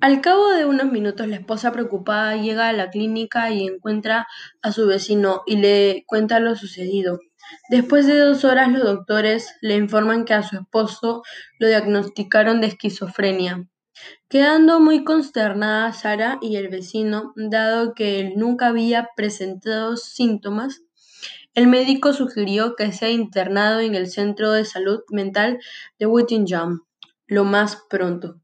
Al cabo de unos minutos, la esposa preocupada llega a la clínica y encuentra a su vecino y le cuenta lo sucedido. Después de dos horas, los doctores le informan que a su esposo lo diagnosticaron de esquizofrenia. Quedando muy consternada Sara y el vecino, dado que él nunca había presentado síntomas, el médico sugirió que sea internado en el centro de salud mental de Whittingham lo más pronto.